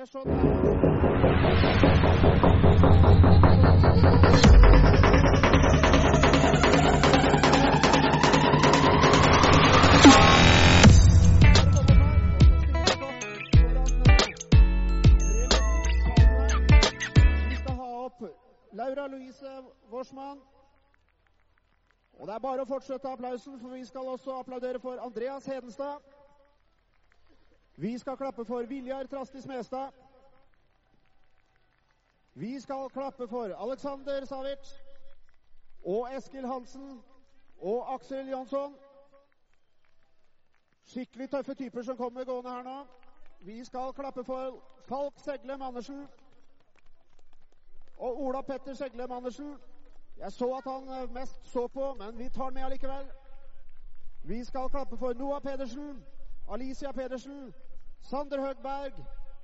ser sånn. Laura Louise Worsmann. Og det er bare å fortsette applausen, for vi skal også applaudere for Andreas Hedenstad. Vi skal klappe for Viljar Trasti Smestad. Vi skal klappe for Alexander Savic og Eskil Hansen og Aksel Jonsson. Skikkelig tøffe typer som kommer gående her nå. Vi skal klappe for Falk Seglem Andersen og Ola Petter Seglem Andersen. Jeg så at han eh, mest så på, men vi tar med allikevel. Vi skal klappe for Noah Pedersen, Alicia Pedersen, Sander Høgberg,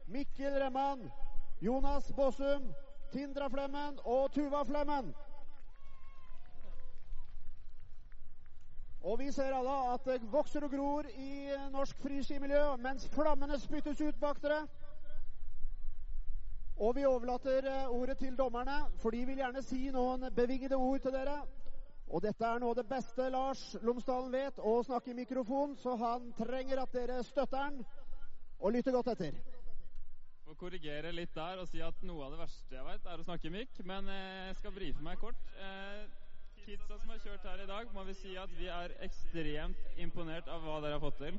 Mikkel Remman, Jonas Båsum, Tindra Flemmen og Tuva Flemmen. Og vi ser alle at det vokser og gror i norsk friskimiljø mens flammene spyttes ut bak dere. Og vi overlater eh, ordet til dommerne, for de vil gjerne si noen bevingede ord til dere. Og dette er noe av det beste Lars Lomsdalen vet, å snakke i mikrofon, så han trenger at dere støtter han og lytte godt etter. Får korrigere litt der og si at noe av det verste jeg vet, er å snakke mikk. Men eh, jeg skal brife meg kort. Eh, kidsa som har kjørt her i dag, må vi si at vi er ekstremt imponert av hva dere har fått til.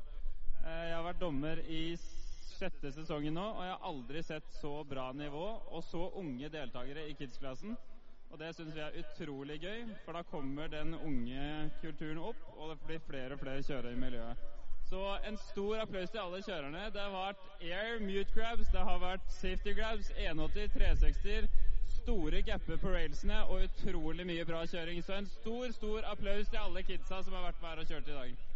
Eh, jeg har vært dommer i sjette sesongen nå, og jeg har aldri sett så bra nivå og så unge deltakere i kids-klassen. Og det syns vi er utrolig gøy, for da kommer den unge kulturen opp, og det blir flere og flere kjørere i miljøet. Så en stor applaus til alle kjørerne. Det har vært air mute grabs, det har vært safety grabs, 180, 360-er, store gapper på railsene og utrolig mye bra kjøring. Så en stor, stor applaus til alle kidsa som har vært med her og kjørt i dag.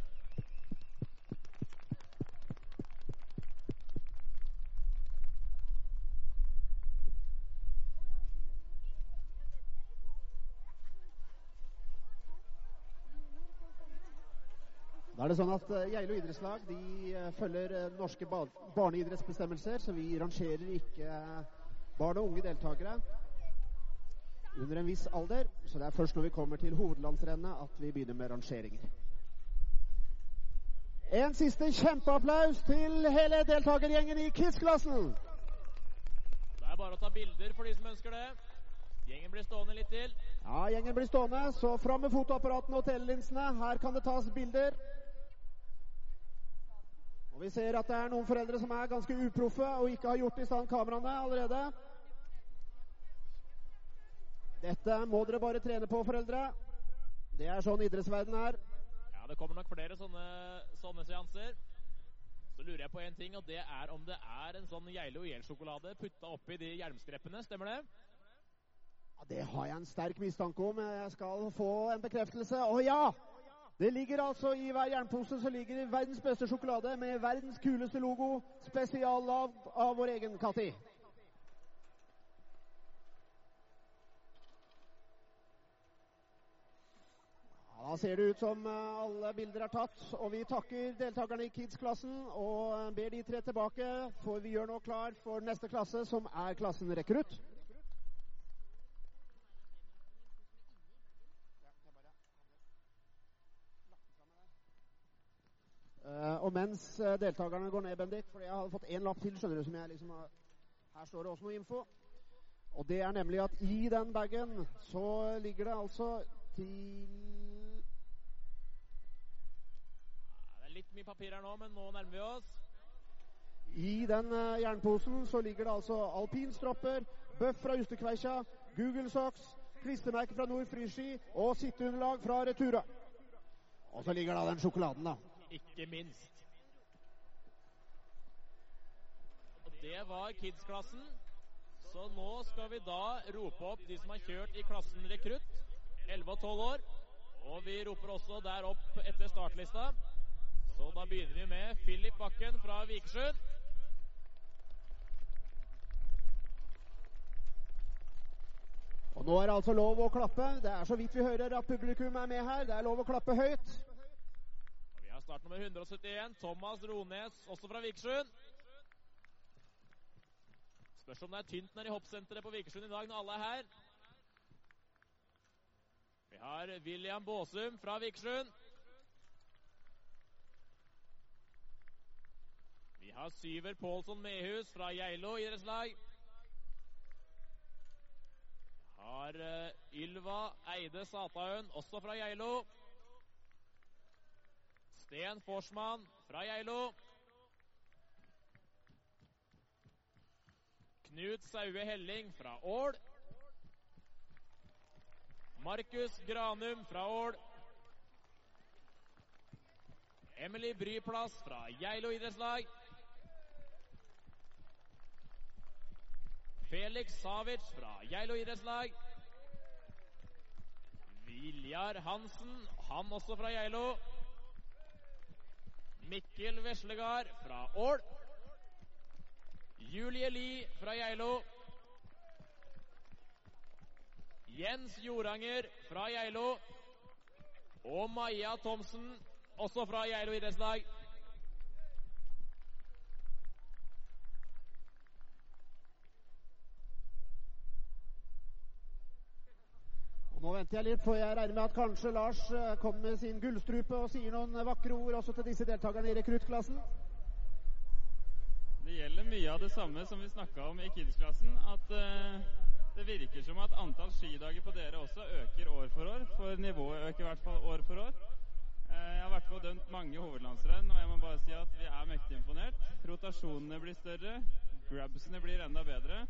Da er det sånn at eh, Geilo idrettslag de eh, følger eh, norske barneidrettsbestemmelser, så vi rangerer ikke barn og unge deltakere under en viss alder. Så det er først når vi kommer til hovedlandsrennet at vi begynner med rangeringer. En siste kjempeapplaus til hele deltakergjengen i Kids-klassen. Det er bare å ta bilder for de som ønsker det. Gjengen blir stående litt til. Ja, gjengen blir stående, så fram med fotoapparatene og telelinsene. Her kan det tas bilder. Og Vi ser at det er noen foreldre som er ganske uproffe og ikke har gjort i stand kameraene allerede. Dette må dere bare trene på, foreldre. Det er sånn idrettsverden er. Ja, det kommer nok flere sånne, sånne seanser. Så lurer jeg på en ting, og det er om det er en sånn Geilo IL-sjokolade putta oppi de hjelmskreppene. Stemmer det? Ja, det har jeg en sterk mistanke om. Jeg skal få en bekreftelse. Å ja! Det ligger altså i hver jernpose så ligger det verdens beste sjokolade med verdens kuleste logo, spesiallagd av vår egen Katti. Da ser det ut som eh, alle bilder er tatt, og vi takker deltakerne i Kids-klassen og eh, ber de tre tilbake, for vi gjør nå klar for neste klasse, som er klassen rekrutt. Eh, og mens eh, deltakerne går ned, Bendik, for jeg hadde fått én lapp til, skjønner du, som jeg liksom har Her står det også noe info. Og det er nemlig at i den bagen så ligger det altså til det er litt mye papir her nå, men nå nærmer vi oss. I den eh, jernposen så ligger det altså alpinstropper, bøff fra Justekveikja, Google Socks, klistremerker fra Nord Friski og sitteunderlag fra Retura. Og så ligger da den sjokoladen, da. Ikke minst. Og det var kids-klassen. Så nå skal vi da rope opp de som har kjørt i klassen rekrutt. 11 og 12 år. Og vi roper også der opp etter startlista. Så da begynner vi med Philip Bakken fra Vikersund. Og nå er det altså lov å klappe. Det er så vidt vi hører at publikum er med her. Det er lov å klappe høyt. Startnummer 171. Thomas Rones, også fra Vikersund. Spørs om det er tynt nede i hoppsenteret på Vikersund i dag når alle er her. Vi har William Båsum fra Vikersund. Vi har Syver Pålsson Mehus fra Geilo idrettslag. Har uh, Ylva Eide Sataun, også fra Geilo. Sten Forsman fra Geilo. Knut Saue Helling fra Ål. Markus Granum fra Ål. Emily Bryplass fra Geilo idrettslag. Felix Savic fra Geilo idrettslag. Viljar Hansen, han også fra Geilo. Mikkel Veslegard fra Ål. Julie Lie fra Geilo. Jens Joranger fra Geilo. Og Maja Thomsen, også fra Geilo idrettslag. Venter jeg litt, for jeg regner med at kanskje Lars eh, kommer med sin gullstrupe og sier noen vakre ord også til disse deltakerne i rekruttklassen. Det gjelder mye av det samme som vi snakka om i Kids-klassen. At uh, det virker som at antall skidager på dere også øker år for år. For nivået øker i hvert fall år for år. Uh, jeg har vært med og dømt mange hovedlandsrenn, og jeg må bare si at vi er mektig imponert. Rotasjonene blir større, grabsene blir enda bedre.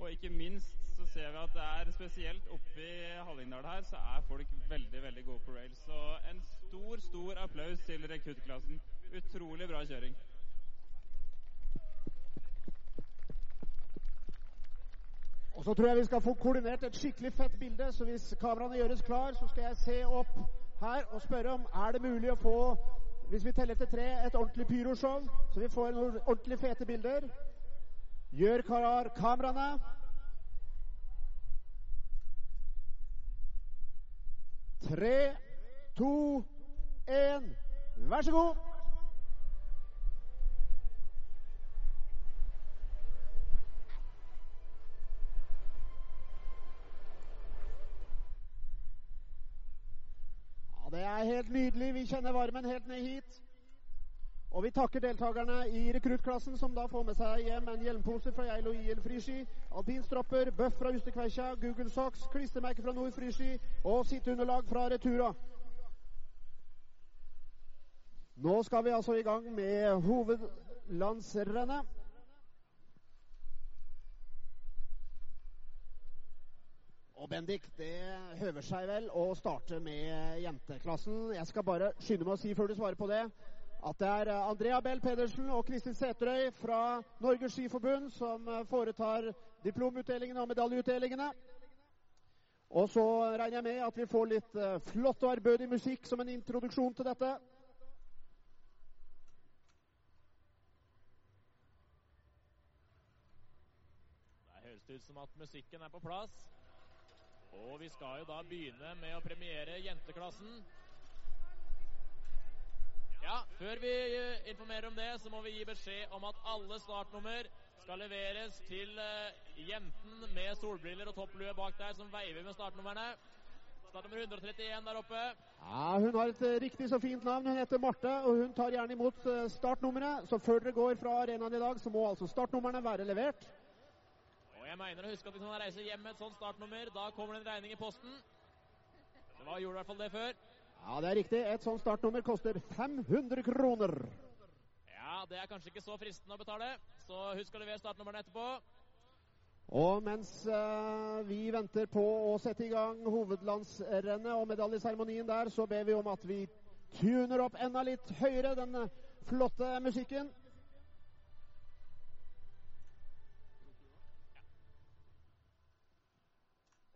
Og ikke minst så ser vi at det er spesielt oppe i Hallingdal her, så er folk veldig veldig gode på rail. Så en stor, stor applaus til rekruttklassen. Utrolig bra kjøring. Og så tror jeg vi skal få koordinert et skikkelig fett bilde, så hvis kameraene gjøres klar, så skal jeg se opp her og spørre om er det mulig å få, hvis vi teller til tre, et ordentlig pyroshow, så vi får noen ordentlig fete bilder. Gjør klar kameraene. Tre, to, én. Vær så god. Ja, Det er helt nydelig. Vi kjenner varmen helt ned hit. Og vi takker deltakerne i rekruttklassen, som da får med seg hjem en hjelmpose fra Geilo IL Friski, alpinstropper, bøff fra Justekveikja, Google Socks, klistremerke fra Nord Friski og sitteunderlag fra Retura. Nå skal vi altså i gang med hovedlandsrennet. Og Bendik, det høver seg vel å starte med jenteklassen. Jeg skal bare skynde meg å si før du svarer på det, at det er Andrea Bell Pedersen og Kristin Sæterøy fra Norges Skiforbund som foretar diplomutdelingene og medaljeutdelingene. Og så regner jeg med at vi får litt eh, flott og ærbødig musikk som en introduksjon til dette. Det høres ut som at musikken er på plass. Og vi skal jo da begynne med å premiere jenteklassen. Ja, før vi eh, informerer om det, så må vi gi beskjed om at alle startnummer skal leveres til eh, jenten med solbriller og topplue bak der, som veiver med startnumrene. Startnummer 131 der oppe. Ja, Hun har et eh, riktig så fint navn. Hun heter Marte, og hun tar gjerne imot startnummeret. Så før dere går fra arenaen i dag, så må altså startnumrene være levert. Og jeg mener å huske at hvis man reiser hjem med et sånt startnummer, da kommer det en regning i posten. Det var, gjorde i hvert fall det før. Ja, det er riktig. Et sånt startnummer koster 500 kroner. Ja, det er kanskje ikke så fristende å betale, så husk å levere startnummeret etterpå. Og mens uh, vi venter på å sette i gang hovedlandsrennet og medaljeseremonien der, så ber vi om at vi tuner opp enda litt høyere den flotte musikken.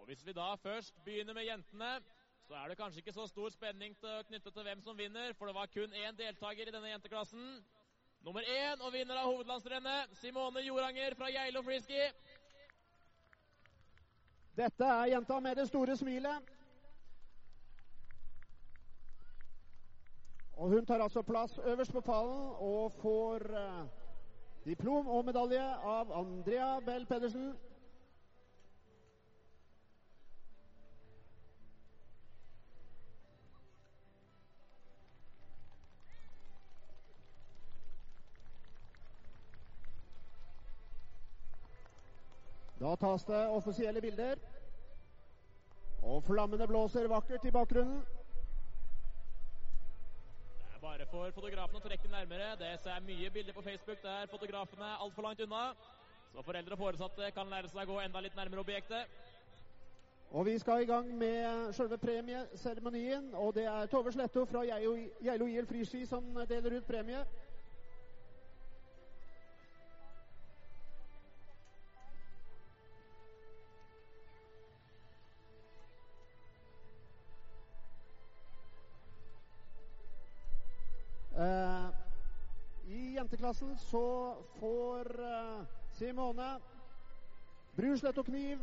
Og hvis vi da først begynner med jentene, så er det kanskje ikke så stor spenning til, knyttet til hvem som vinner, for det var kun én deltaker i denne jenteklassen. Nummer én og vinner av hovedlandsrennet, Simone Joranger fra Geilo Frisky. Dette er jenta med det store smilet. Og hun tar altså plass øverst på pallen og får eh, Diplom og medalje av Andrea Bell Pedersen. Da tas det offisielle bilder. Og flammene blåser vakkert i bakgrunnen. Det er bare for fotografene å trekke nærmere. Det ser mye bilder på Facebook der fotografene er altfor langt unna. Så foreldre og foresatte kan lære seg å gå enda litt nærmere objektet. Og vi skal i gang med selve premieseremonien. Og det er Tove Sletto fra Geilo Geilo IL Friski som deler ut premie. I så får eh, Simone bruslett og kniv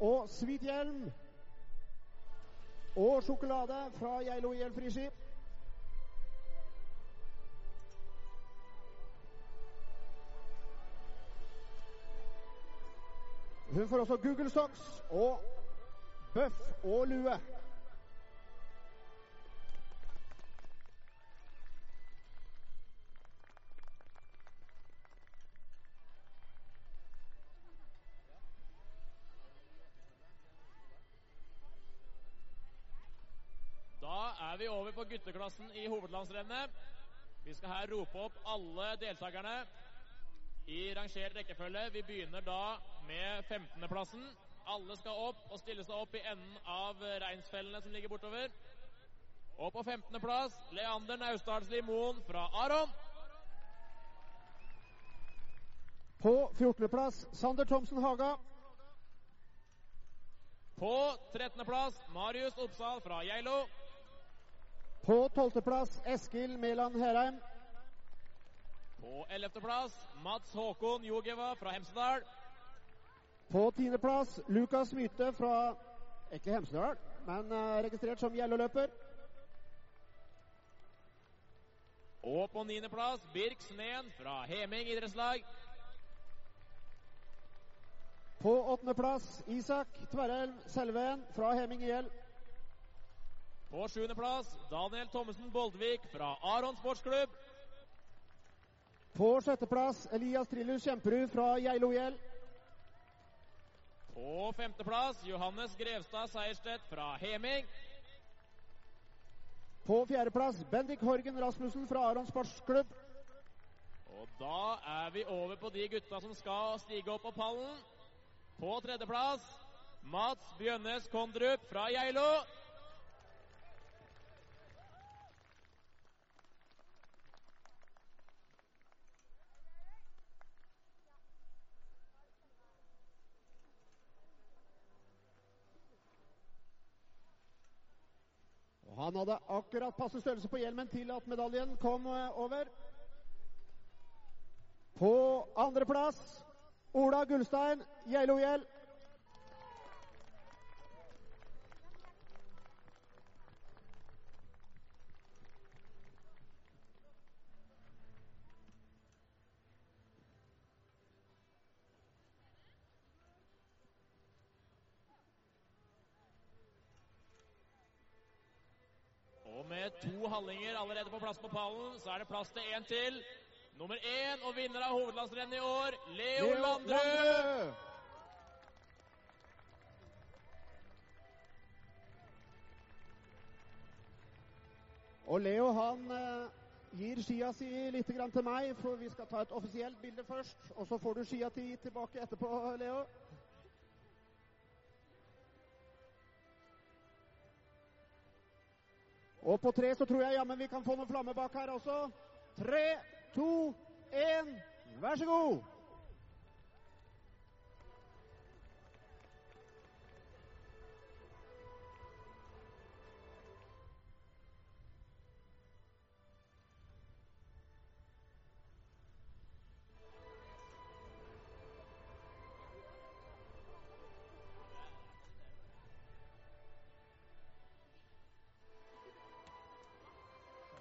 og hvit hjelm. Og sjokolade fra Geilo IL Friski. Hun får også Google Stocks og bøff og lue. Vi over på gutteklassen i hovedlandsrennet. Vi skal her rope opp alle deltakerne i rangert rekkefølge. Vi begynner da med 15.-plassen. Alle skal opp og stille seg opp i enden av reinsfellene som ligger bortover. Og på 15.-plass Leander Naustdalsli Moen fra Aron. På 14.-plass Sander Thomsen Haga. På 13.-plass Marius Oppsal fra Geilo. På 12.-plass Eskil Mæland Herheim. På 11.-plass Mats Håkon Jogeva fra Hemsedal. På 10.-plass Lukas Myte fra ikke Hemsedal, men eh, registrert som gjelleløper. Og på 9.-plass Birk Sneen fra Heming idrettslag. På 8.-plass Isak Tverrelm Selveen fra Heming IL. På 7.-plass Daniel Thommessen Boldvik fra Aron sportsklubb. På 6.-plass Elias Trillus Kjemperud fra Geilo IL. På 5.-plass Johannes Grevstad Seierstedt fra Heming. På 4.-plass Bendik Horgen Rasmussen fra Aron Sportsklubb. Og da er vi over på de gutta som skal stige opp på pallen. På tredjeplass Mats Bjønnes Kondrup fra Geilo. Og han hadde akkurat passe størrelse på hjelmen til at medaljen kom eh, over. På andreplass Ola Gullstein, Geilo IL. Og med to hallinger allerede på plass på pallen, så er det plass til én til. Nummer én og vinner av hovedlandsrennet i år, Leo, Leo Landrud. Og Leo han eh, gir skia si litt grann til meg, for vi skal ta et offisielt bilde først. Og så får du skia ti tilbake etterpå, Leo. Og på tre så tror jeg jammen vi kan få noen flammer bak her også. Tre, to, én, vær så god!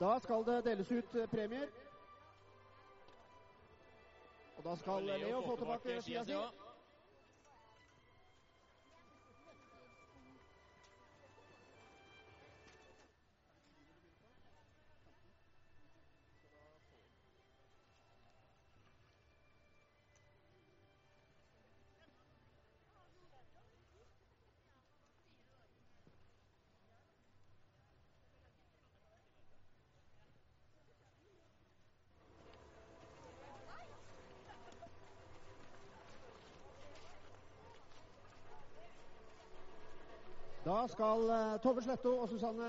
Da skal det deles ut eh, premier. Og da skal Leo få tilbake skia si. Da skal eh, Tove Sletto og Susanne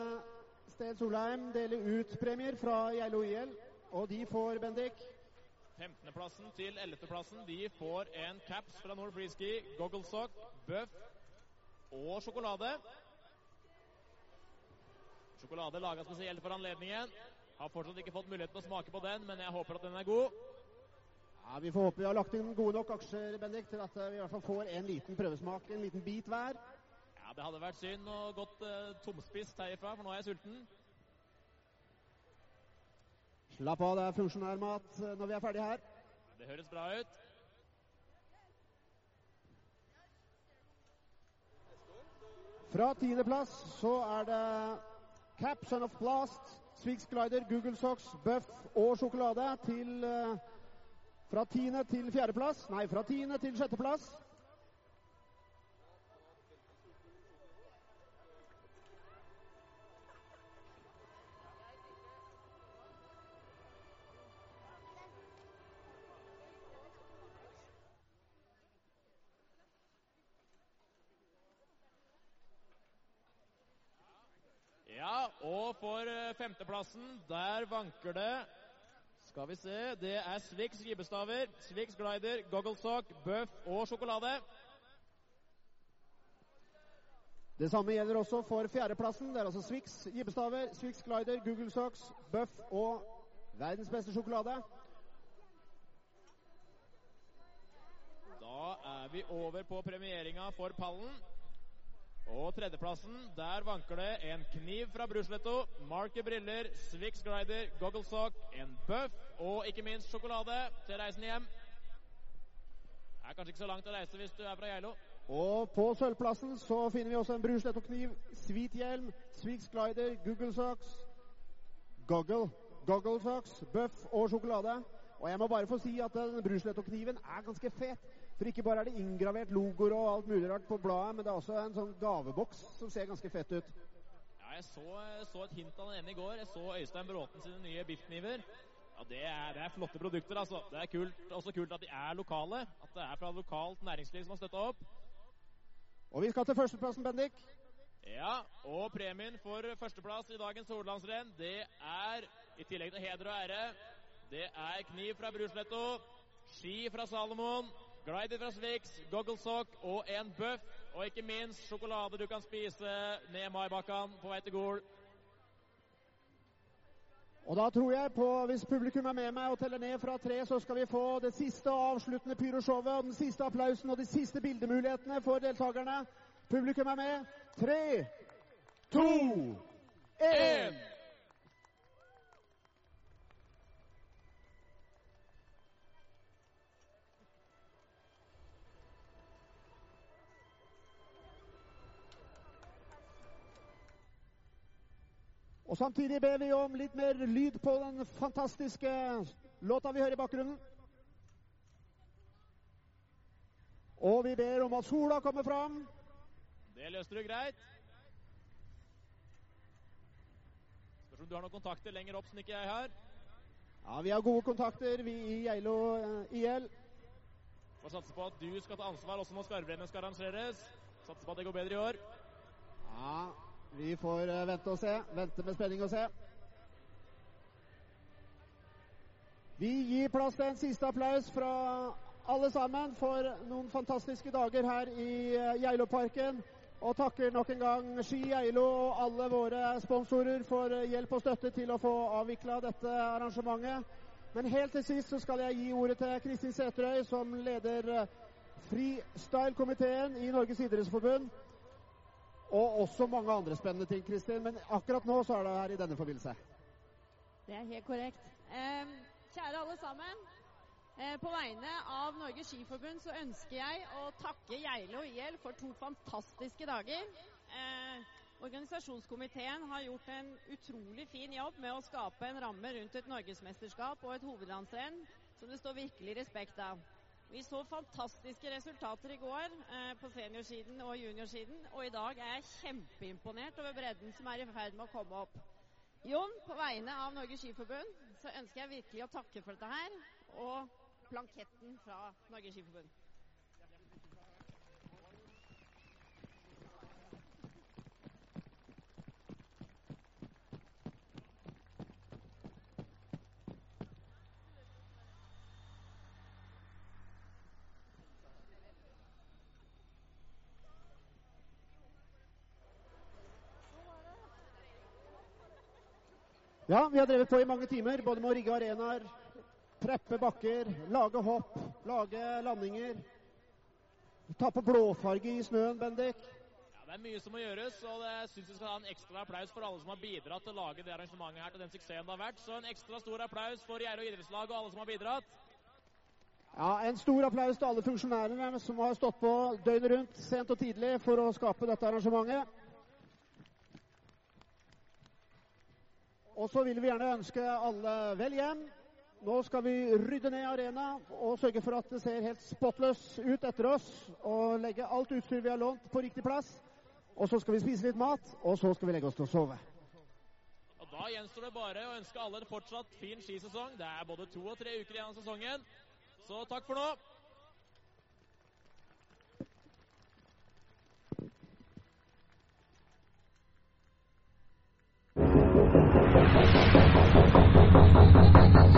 Sted Solheim dele ut premier fra Geilo IL. Og de får Bendik 15.-plassen til 11.-plassen. De får en caps fra Nord Freeski, gogglesock, bøff og sjokolade. Sjokolade laga spesielt for anledningen. Har fortsatt ikke fått muligheten til å smake på den, men jeg håper at den er god. Ja, Vi får håpe vi har lagt inn gode nok aksjer Bendik, til at eh, vi i hvert fall får en liten prøvesmak, en liten bit hver. Det hadde vært synd å gått eh, tomspist herifra, for nå er jeg sulten. Slapp av, det er funksjonærmat eh, når vi er ferdige her. Det høres bra ut. Fra tiendeplass så er det Cap, Son of Blast, Swix Glider, Google Socks, Buff og sjokolade til eh, Fra tiende til fjerdeplass. Nei, fra tiende til sjetteplass. Ja, og for eh, femteplassen, der vanker det Skal vi se, det er Swix ribbestaver, Swix glider, gogglesock, bøff og sjokolade. Det samme gjelder også for fjerdeplassen. Det er altså Swix gibbestaver, Swix Glider, Google Socks, Buff og verdens beste sjokolade. Da er vi over på premieringa for pallen. Og tredjeplassen, der vanker det en kniv fra Brusletto, Marker briller, Swix glider, gogglesock, en bøff og ikke minst sjokolade til reisen hjem. Det er kanskje ikke så langt å reise hvis du er fra Geilo. Og på sølvplassen så finner vi også en brusletto-kniv, Svithjelm, Swix Glider, Google Socks, Goggle, Goggle Socks, Buff og sjokolade. Og jeg må bare få si at den brusletto-kniven er ganske fet. For ikke bare er det inngravert logoer og alt mulig rart på bladet, men det er også en sånn gaveboks som ser ganske fett ut. Ja, jeg så, så et hint av den ene i går. Jeg så Øystein Bråten sine nye biffkniver. Ja, det er, det er flotte produkter, altså. Det er kult, også kult at de er lokale. At det er fra lokalt næringsliv som har støtta opp. Og vi skal til førsteplassen, Bendik. Ja, og premien for førsteplass i dagens Hordalandsrenn, det er, i tillegg til heder og ære, det er kniv fra Brusletto, ski fra Salomon, glider fra Swix, gogglesock og en bøff. Og ikke minst sjokolade du kan spise ned Maibakkan på vei til Gol. Og da tror jeg på, hvis publikum er med meg og teller ned fra tre, så skal vi få det siste avsluttende pyroshowet og den siste applausen og de siste bildemulighetene for deltakerne. Publikum er med. Tre, to, én. Og Samtidig ber vi om litt mer lyd på den fantastiske låta vi hører i bakgrunnen. Og vi ber om at sola kommer fram. Det løste du greit. Spørs om du har noen kontakter lenger opp som ikke jeg har. Ja, Vi har gode kontakter, vi i Geilo eh, IL. Får satse på at du skal ta ansvar også når skarvrennet skal arrangeres. Satser på at det går bedre i år. Ja, vi får eh, vente og se. Vente med spenning og se. Vi gir plass til en siste applaus fra alle sammen for noen fantastiske dager her i eh, Geiloparken. Og takker nok en gang Ski Geilo og alle våre sponsorer for eh, hjelp og støtte til å få avvikla dette arrangementet. Men helt til sist så skal jeg gi ordet til Kristin Sæterøy, som leder freestyle-komiteen i Norges idrettsforbund. Og også mange andre spennende ting, Kristin. Men akkurat nå så er det her i denne forbindelse. Det er helt korrekt. Eh, kjære alle sammen. Eh, på vegne av Norges Skiforbund så ønsker jeg å takke Geilo IL for to fantastiske dager. Eh, organisasjonskomiteen har gjort en utrolig fin jobb med å skape en ramme rundt et norgesmesterskap og et hovedlandsrenn som det står virkelig respekt av. Vi så fantastiske resultater i går eh, på seniorsiden og juniorsiden, og i dag er jeg kjempeimponert over bredden som er i ferd med å komme opp. Jon, på vegne av Norges Skiforbund så ønsker jeg virkelig å takke for dette her, og planketten fra Norges Skiforbund. Ja, vi har drevet på i mange timer, både med å rigge arenaer, preppe bakker, lage hopp, lage landinger. Ta på blåfarge i snøen, Bendik. Ja, Det er mye som må gjøres, og jeg syns vi skal ha en ekstra applaus for alle som har bidratt til å lage det arrangementet her til den suksessen det har vært. Så en ekstra stor applaus for Geilo idrettslag og alle som har bidratt. Ja, En stor applaus til alle funksjonærene som har stått på døgnet rundt, sent og tidlig, for å skape dette arrangementet. Og så vil vi gjerne ønske alle vel hjem. Nå skal vi rydde ned arena og sørge for at det ser helt spotless ut etter oss. Og legge alt utstyr vi har lånt på riktig plass. Og så skal vi spise litt mat, og så skal vi legge oss til å sove. Og Da gjenstår det bare å ønske alle en fortsatt fin skisesong. Det er både to og tre uker igjen av sesongen. Så takk for nå.